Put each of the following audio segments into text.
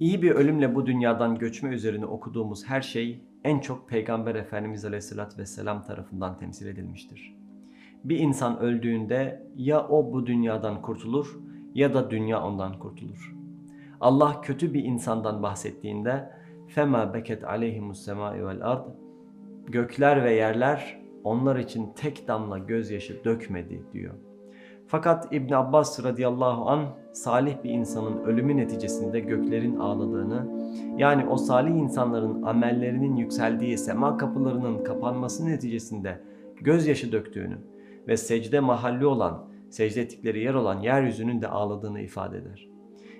İyi bir ölümle bu dünyadan göçme üzerine okuduğumuz her şey en çok Peygamber Efendimiz Aleyhisselatü Vesselam tarafından temsil edilmiştir. Bir insan öldüğünde ya o bu dünyadan kurtulur ya da dünya ondan kurtulur. Allah kötü bir insandan bahsettiğinde fema beket aleyhimus semai vel ard gökler ve yerler onlar için tek damla gözyaşı dökmedi diyor. Fakat İbn Abbas radıyallahu an salih bir insanın ölümü neticesinde göklerin ağladığını, yani o salih insanların amellerinin yükseldiği sema kapılarının kapanması neticesinde gözyaşı döktüğünü ve secde mahalli olan, secde ettikleri yer olan yeryüzünün de ağladığını ifade eder.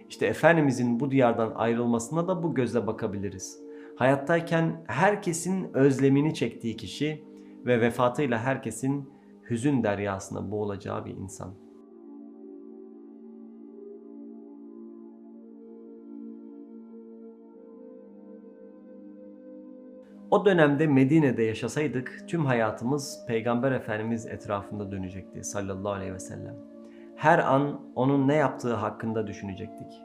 İşte Efendimizin bu diyardan ayrılmasına da bu gözle bakabiliriz. Hayattayken herkesin özlemini çektiği kişi ve vefatıyla herkesin hüzün deryasına boğulacağı bir insan. O dönemde Medine'de yaşasaydık tüm hayatımız Peygamber Efendimiz etrafında dönecekti sallallahu aleyhi ve sellem. Her an onun ne yaptığı hakkında düşünecektik.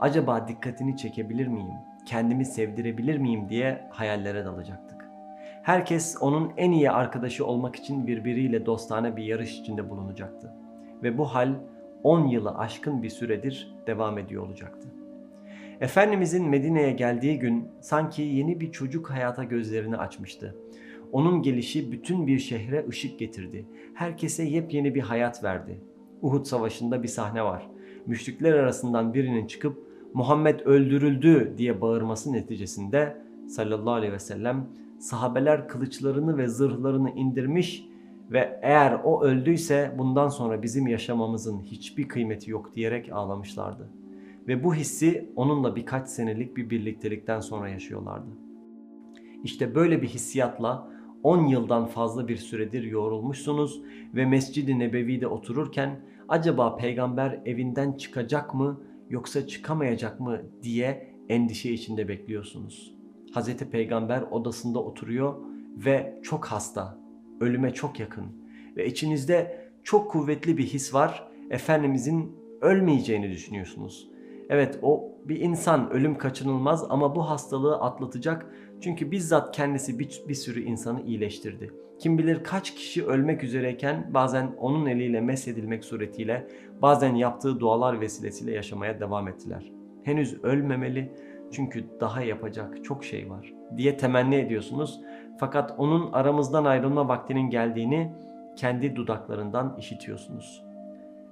Acaba dikkatini çekebilir miyim, kendimi sevdirebilir miyim diye hayallere dalacaktık. Herkes onun en iyi arkadaşı olmak için birbiriyle dostane bir yarış içinde bulunacaktı. Ve bu hal 10 yılı aşkın bir süredir devam ediyor olacaktı. Efendimizin Medine'ye geldiği gün sanki yeni bir çocuk hayata gözlerini açmıştı. Onun gelişi bütün bir şehre ışık getirdi. Herkese yepyeni bir hayat verdi. Uhud Savaşı'nda bir sahne var. Müşrikler arasından birinin çıkıp Muhammed öldürüldü diye bağırması neticesinde sallallahu aleyhi ve sellem sahabeler kılıçlarını ve zırhlarını indirmiş ve eğer o öldüyse bundan sonra bizim yaşamamızın hiçbir kıymeti yok diyerek ağlamışlardı. Ve bu hissi onunla birkaç senelik bir birliktelikten sonra yaşıyorlardı. İşte böyle bir hissiyatla 10 yıldan fazla bir süredir yoğrulmuşsunuz ve Mescid-i Nebevi'de otururken acaba peygamber evinden çıkacak mı yoksa çıkamayacak mı diye endişe içinde bekliyorsunuz. Hazreti Peygamber odasında oturuyor ve çok hasta, ölüme çok yakın ve içinizde çok kuvvetli bir his var. Efendimizin ölmeyeceğini düşünüyorsunuz. Evet o bir insan ölüm kaçınılmaz ama bu hastalığı atlatacak. Çünkü bizzat kendisi bir, bir sürü insanı iyileştirdi. Kim bilir kaç kişi ölmek üzereyken bazen onun eliyle mesedilmek suretiyle bazen yaptığı dualar vesilesiyle yaşamaya devam ettiler. Henüz ölmemeli çünkü daha yapacak çok şey var diye temenni ediyorsunuz. Fakat onun aramızdan ayrılma vaktinin geldiğini kendi dudaklarından işitiyorsunuz.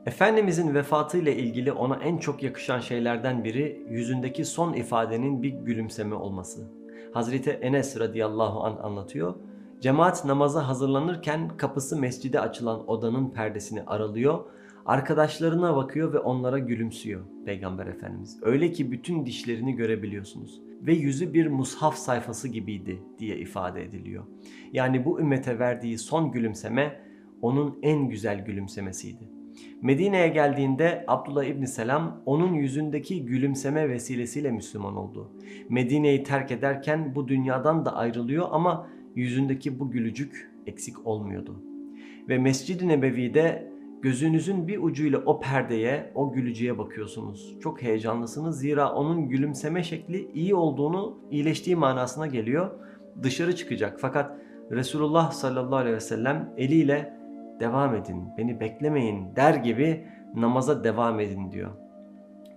Efendimizin vefatıyla ilgili ona en çok yakışan şeylerden biri yüzündeki son ifadenin bir gülümseme olması. Hazreti Enes radıyallahu an anlatıyor. Cemaat namaza hazırlanırken kapısı mescide açılan odanın perdesini aralıyor. Arkadaşlarına bakıyor ve onlara gülümsüyor Peygamber Efendimiz. Öyle ki bütün dişlerini görebiliyorsunuz. Ve yüzü bir mushaf sayfası gibiydi diye ifade ediliyor. Yani bu ümmete verdiği son gülümseme onun en güzel gülümsemesiydi. Medine'ye geldiğinde Abdullah İbni Selam onun yüzündeki gülümseme vesilesiyle Müslüman oldu. Medine'yi terk ederken bu dünyadan da ayrılıyor ama yüzündeki bu gülücük eksik olmuyordu. Ve Mescid-i Nebevi'de gözünüzün bir ucuyla o perdeye, o gülücüye bakıyorsunuz. Çok heyecanlısınız zira onun gülümseme şekli iyi olduğunu, iyileştiği manasına geliyor. Dışarı çıkacak fakat Resulullah sallallahu aleyhi ve sellem eliyle devam edin, beni beklemeyin der gibi namaza devam edin diyor.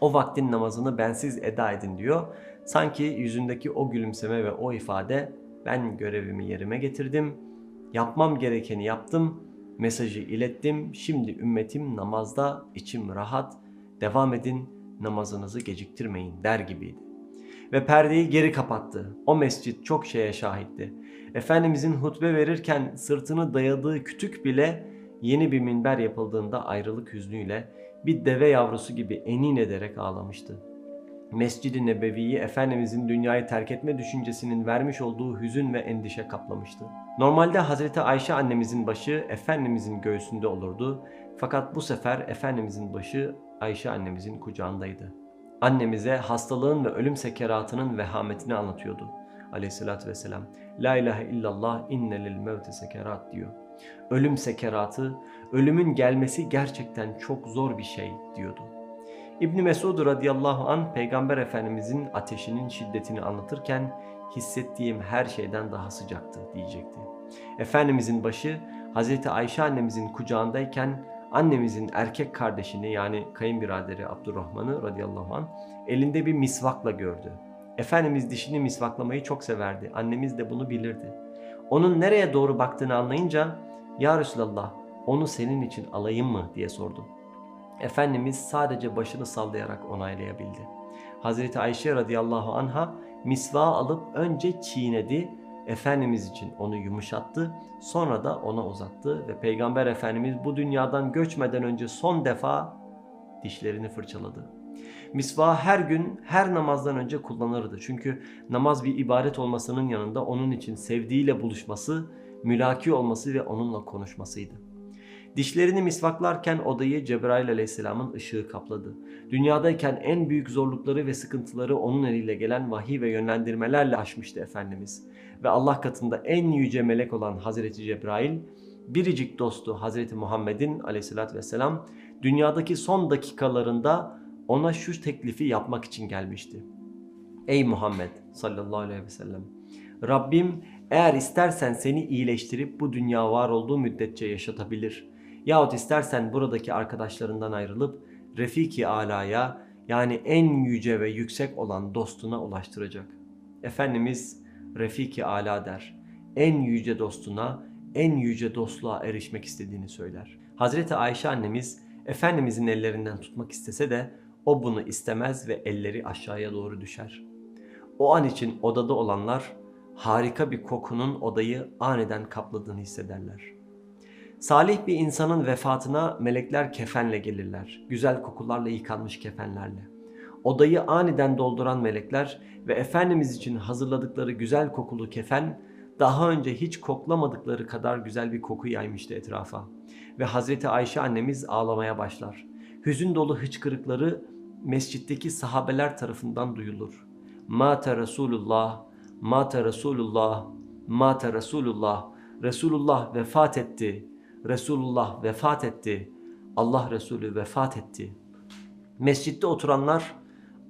O vaktin namazını bensiz eda edin diyor. Sanki yüzündeki o gülümseme ve o ifade ben görevimi yerime getirdim, yapmam gerekeni yaptım, mesajı ilettim, şimdi ümmetim namazda, içim rahat, devam edin, namazınızı geciktirmeyin der gibiydi. Ve perdeyi geri kapattı. O mescit çok şeye şahitti. Efendimizin hutbe verirken sırtını dayadığı kütük bile yeni bir minber yapıldığında ayrılık hüznüyle bir deve yavrusu gibi enin ederek ağlamıştı. Mescid-i Nebevi'yi Efendimizin dünyayı terk etme düşüncesinin vermiş olduğu hüzün ve endişe kaplamıştı. Normalde Hazreti Ayşe annemizin başı Efendimizin göğsünde olurdu. Fakat bu sefer Efendimizin başı Ayşe annemizin kucağındaydı. Annemize hastalığın ve ölüm sekeratının vehametini anlatıyordu. Aleyhissalatü vesselam. La ilahe illallah inne lil mevte sekerat diyor. Ölüm sekeratı, ölümün gelmesi gerçekten çok zor bir şey diyordu. İbn Mesud radıyallahu an Peygamber Efendimizin ateşinin şiddetini anlatırken hissettiğim her şeyden daha sıcaktı diyecekti. Efendimizin başı Hazreti Ayşe annemizin kucağındayken annemizin erkek kardeşini yani kayınbiraderi Abdurrahman'ı radıyallahu an elinde bir misvakla gördü. Efendimiz dişini misvaklamayı çok severdi. Annemiz de bunu bilirdi. Onun nereye doğru baktığını anlayınca Ya Resulallah onu senin için alayım mı diye sordu. Efendimiz sadece başını sallayarak onaylayabildi. Hazreti Ayşe radıyallahu anha misvağı alıp önce çiğnedi, Efendimiz için onu yumuşattı, sonra da ona uzattı ve Peygamber Efendimiz bu dünyadan göçmeden önce son defa dişlerini fırçaladı. Misvağı her gün, her namazdan önce kullanırdı. Çünkü namaz bir ibadet olmasının yanında onun için sevdiğiyle buluşması, mülaki olması ve onunla konuşmasıydı. Dişlerini misvaklarken odayı Cebrail aleyhisselamın ışığı kapladı. Dünyadayken en büyük zorlukları ve sıkıntıları onun eliyle gelen vahiy ve yönlendirmelerle aşmıştı Efendimiz. Ve Allah katında en yüce melek olan Hazreti Cebrail, biricik dostu Hazreti Muhammed'in aleyhissalatü vesselam dünyadaki son dakikalarında ona şu teklifi yapmak için gelmişti. Ey Muhammed sallallahu aleyhi ve sellem Rabbim eğer istersen seni iyileştirip bu dünya var olduğu müddetçe yaşatabilir. Yahut istersen buradaki arkadaşlarından ayrılıp Refiki Ala'ya yani en yüce ve yüksek olan dostuna ulaştıracak. Efendimiz Refiki Ala der. En yüce dostuna, en yüce dostluğa erişmek istediğini söyler. Hazreti Ayşe annemiz Efendimizin ellerinden tutmak istese de o bunu istemez ve elleri aşağıya doğru düşer. O an için odada olanlar harika bir kokunun odayı aniden kapladığını hissederler. Salih bir insanın vefatına melekler kefenle gelirler. Güzel kokularla yıkanmış kefenlerle. Odayı aniden dolduran melekler ve Efendimiz için hazırladıkları güzel kokulu kefen daha önce hiç koklamadıkları kadar güzel bir koku yaymıştı etrafa. Ve Hazreti Ayşe annemiz ağlamaya başlar. Hüzün dolu hıçkırıkları mescitteki sahabeler tarafından duyulur. Mate Resulullah, Mate Resulullah, Mate Resulullah, Resulullah vefat etti, Resulullah vefat etti, Allah Resulü vefat etti. Mescitte oturanlar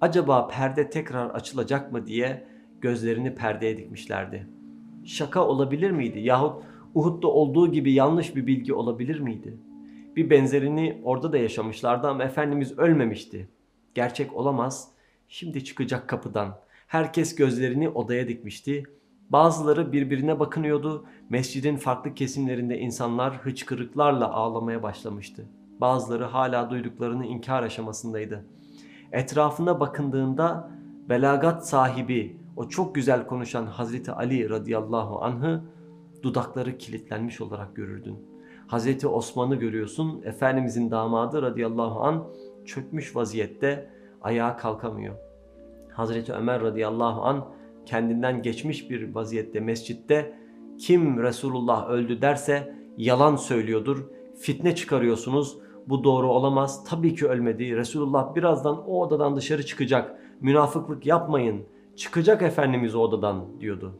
acaba perde tekrar açılacak mı diye gözlerini perdeye dikmişlerdi. Şaka olabilir miydi yahut Uhud'da olduğu gibi yanlış bir bilgi olabilir miydi? Bir benzerini orada da yaşamışlardı ama Efendimiz ölmemişti. Gerçek olamaz. Şimdi çıkacak kapıdan. Herkes gözlerini odaya dikmişti. Bazıları birbirine bakınıyordu. Mescidin farklı kesimlerinde insanlar hıçkırıklarla ağlamaya başlamıştı. Bazıları hala duyduklarını inkar aşamasındaydı. Etrafına bakındığında belagat sahibi, o çok güzel konuşan Hazreti Ali radıyallahu anh'ı dudakları kilitlenmiş olarak görürdün. Hazreti Osman'ı görüyorsun, Efendimizin damadı radıyallahu an çökmüş vaziyette ayağa kalkamıyor. Hazreti Ömer radıyallahu an kendinden geçmiş bir vaziyette mescitte kim Resulullah öldü derse yalan söylüyordur. Fitne çıkarıyorsunuz. Bu doğru olamaz. Tabii ki ölmedi. Resulullah birazdan o odadan dışarı çıkacak. Münafıklık yapmayın. Çıkacak Efendimiz o odadan diyordu.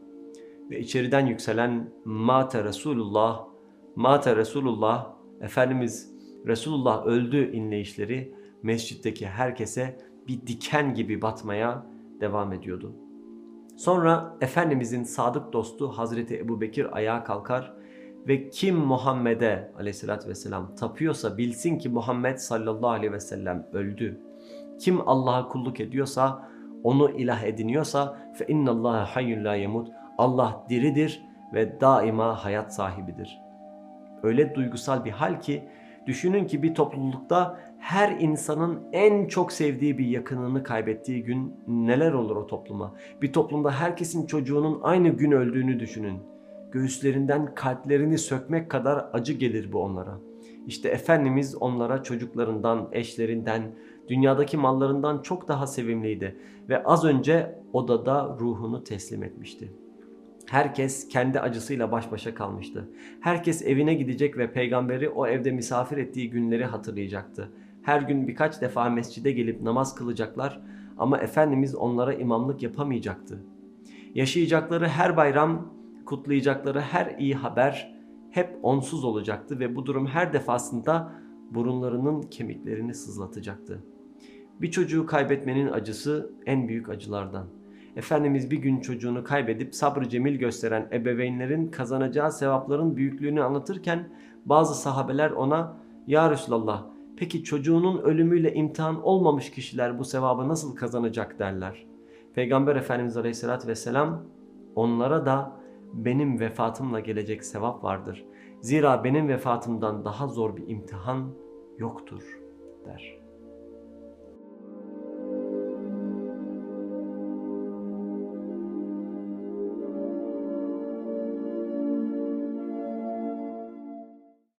Ve içeriden yükselen Mate Resulullah, Mate Resulullah, Efendimiz Resulullah öldü inleyişleri mescitteki herkese bir diken gibi batmaya devam ediyordu. Sonra Efendimizin sadık dostu Hazreti Ebu Bekir ayağa kalkar ve kim Muhammed'e aleyhissalatü vesselam tapıyorsa bilsin ki Muhammed sallallahu aleyhi ve sellem öldü. Kim Allah'a kulluk ediyorsa, onu ilah ediniyorsa fe innallaha hayyun la yemut. Allah diridir ve daima hayat sahibidir. Öyle duygusal bir hal ki düşünün ki bir toplulukta her insanın en çok sevdiği bir yakınını kaybettiği gün neler olur o topluma? Bir toplumda herkesin çocuğunun aynı gün öldüğünü düşünün. Göğüslerinden kalplerini sökmek kadar acı gelir bu onlara. İşte Efendimiz onlara çocuklarından, eşlerinden, dünyadaki mallarından çok daha sevimliydi ve az önce odada ruhunu teslim etmişti. Herkes kendi acısıyla baş başa kalmıştı. Herkes evine gidecek ve peygamberi o evde misafir ettiği günleri hatırlayacaktı. Her gün birkaç defa mescide gelip namaz kılacaklar ama Efendimiz onlara imamlık yapamayacaktı. Yaşayacakları her bayram, kutlayacakları her iyi haber hep onsuz olacaktı ve bu durum her defasında burunlarının kemiklerini sızlatacaktı. Bir çocuğu kaybetmenin acısı en büyük acılardan. Efendimiz bir gün çocuğunu kaybedip sabrı cemil gösteren ebeveynlerin kazanacağı sevapların büyüklüğünü anlatırken bazı sahabeler ona Ya Resulallah peki çocuğunun ölümüyle imtihan olmamış kişiler bu sevabı nasıl kazanacak derler. Peygamber Efendimiz Aleyhisselatü Vesselam onlara da benim vefatımla gelecek sevap vardır. Zira benim vefatımdan daha zor bir imtihan yoktur der.